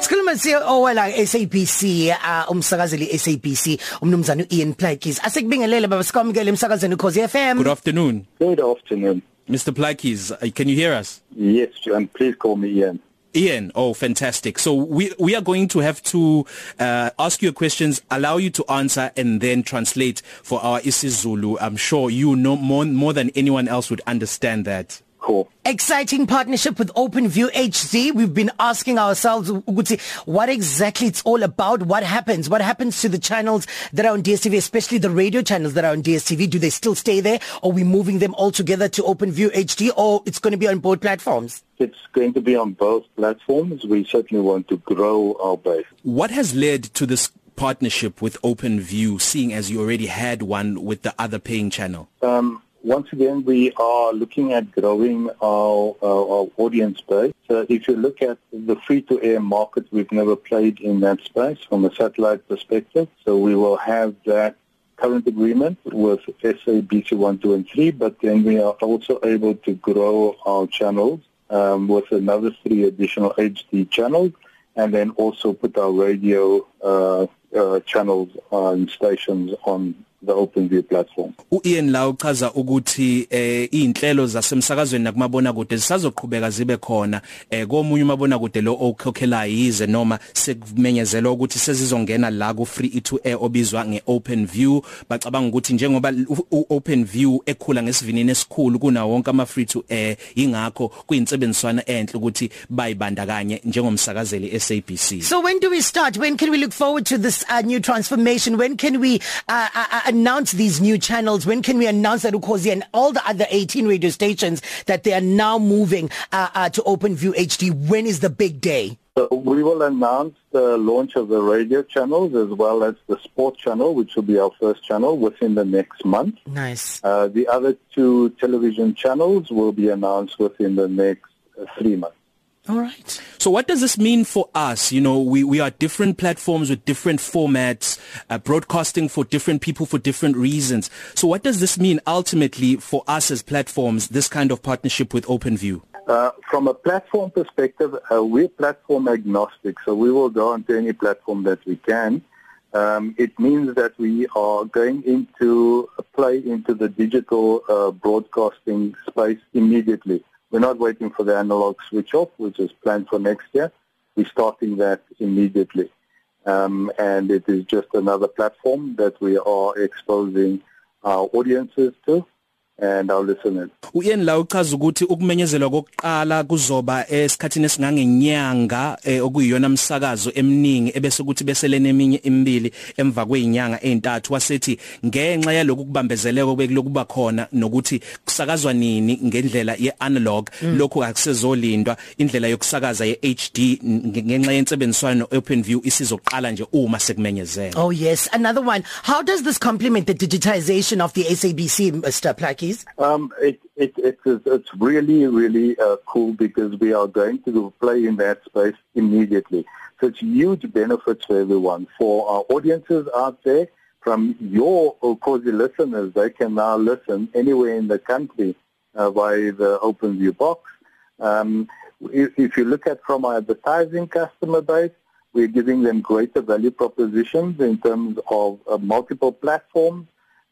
Sikhuluma CEO la SABC uh, umsakazeli SABC umnumzana Ian Plakis. Asekubingelele baba sikwamukele emsakazweni Khosi FM. Good afternoon. Good afternoon. Mr. Plakis, uh, can you hear us? Yes, and please call me Ian. Ian, oh fantastic. So we we are going to have to uh, ask you questions, allow you to answer and then translate for our isiZulu. I'm sure you know more more than anyone else would understand that. Cool. Exciting partnership with OpenView HD. We've been asking ourselves ukuthi what exactly it's all about. What happens? What happens to the channels that are on DSTV, especially the radio channels that are on DSTV? Do they still stay there or are we moving them all together to OpenView HD or it's going to be on both platforms? It's going to be on both platforms. We certainly want to grow our base. What has led to this partnership with OpenView seeing as you already had one with the other paying channel? Um Once again, we are looking at growing our, our, our audience base. So if you look at the free-to-air market, we've never played in that space from a satellite perspective. So we will have that current agreement with SABC 1, 2, and 3, but then we are also able to grow our channels um, with another three additional HD channels, and then also put our radio uh, uh, channels and stations on the OpenView platform. uIan la uchaza ukuthi eh inhlelo zasemsakazweni nakumabona kude zisazoqhubeka zibe khona eh komunye umabona kude lo okhokhela yize noma sekumenyezelwa ukuthi sezizongena la ku free to air obizwa ngeOpenView bacabanga ukuthi njengoba uOpenView ekhula ngesivinini esikhulu kuna wonke ama free to air ingakho kuyintsebenziswana enhle ukuthi bayibandakanye njengomsakazeli SABC. So when do we start? When can we look forward to this uh, new transformation? When can we uh, uh, announce these new channels? When can we announce that Ukhosi and all the other 18 radio stations that they are now moving uh, uh, to OpenView HD? When is the big day? So we will announce the launch of the radio channels as well as the sport channel, which will be our first channel within the next month. Nice. Uh, the other two television channels will be announced within the next uh, three months. All right. So what does this mean for us? You know, we we are different platforms with different formats, uh, broadcasting for different people for different reasons. So what does this mean ultimately for us as platforms this kind of partnership with OpenView? Uh, from a platform perspective, uh, we're platform agnostic, so we will go onto any platform that we can. Um, it means that we are going into play into the digital uh, broadcasting space immediately. We're not waiting for the analog switch off, which is planned for next year. We're starting that immediately. Um, and it is just another platform that we are exposing our audiences to and our listeners. Uyen la uchaza ukuthi ukumenyezelwa kokuqala kuzoba esikhathini esingangenyanga eh, okuyiyona umsakazo eminingi ebese ukuthi beselene eminye imibili emva kweinyanga ezintathu wasethi ngenxa yaloku kubambezeleko bekulokuba khona nokuthi kusakazwa nini ngendlela yeanalog mm. lokho akusezolindwa indlela yokusakaza yeHD ngenxa yensebenziswano OpenView isizoqala nje uma sekumenyezela. Oh yes, another one. How does this complement the digitization of the SABC Mr. Plaki? Please? Um, it, it, it is, it's really, really uh, cool because we are going to play in that space immediately. So it's huge benefits for everyone. For our audiences out there, from your Okozi listeners, they can now listen anywhere in the country uh, via the OpenView box. Um, if, if you look at from our advertising customer base, we're giving them greater value propositions in terms of uh, multiple platforms.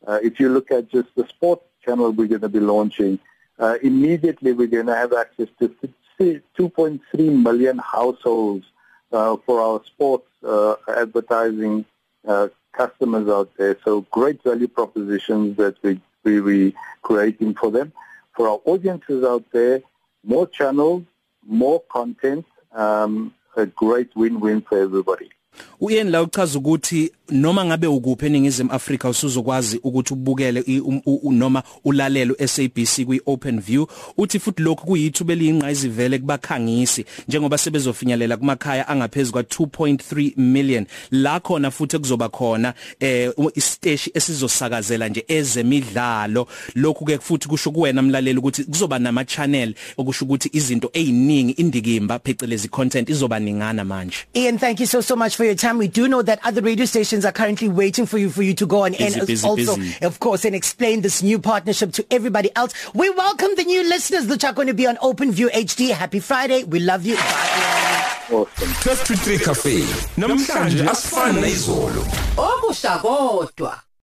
Uh, if you look at just the sports channel we're going to be launching, uh, immediately we're going to have access to 2.3 million households uh, for our sports uh, advertising uh, customers out there. So great value propositions that we, we, we creating for them. For our audiences out there, more channels, more content, um, a great win-win for everybody. Uyen la uchaza ukuthi noma ngabe ukuphi eningizimu Africa usuzokwazi ukuthi ubukele noma ulalelo SABC kwi OpenView uthi futhi lokhu kuyithuba eliyinqayizivele vele kubakhangisi njengoba sebezofinyelela kumakhaya angaphezulu kwa 2.3 million. La khona futhi kuzoba khona eh isiteshi esizosakazela nje ezemidlalo. Lokhu ke futhi kusho kuwena mlaleli ukuthi kuzoba nama channel okusho ukuthi izinto eziningi indikimba phecelezi content izoba ningana manje. Ian thank you so so much for your time we do know that other radio stations are currently waiting for you for you to go on busy, and busy, also busy. of course and explain this new partnership to everybody else. We welcome the new listeners. That are going to be on OpenView HD happy friday. We love you. Bye. Awesome. 12 to 3 cafe. Namhlanje asifani nezolo okusha kodwa.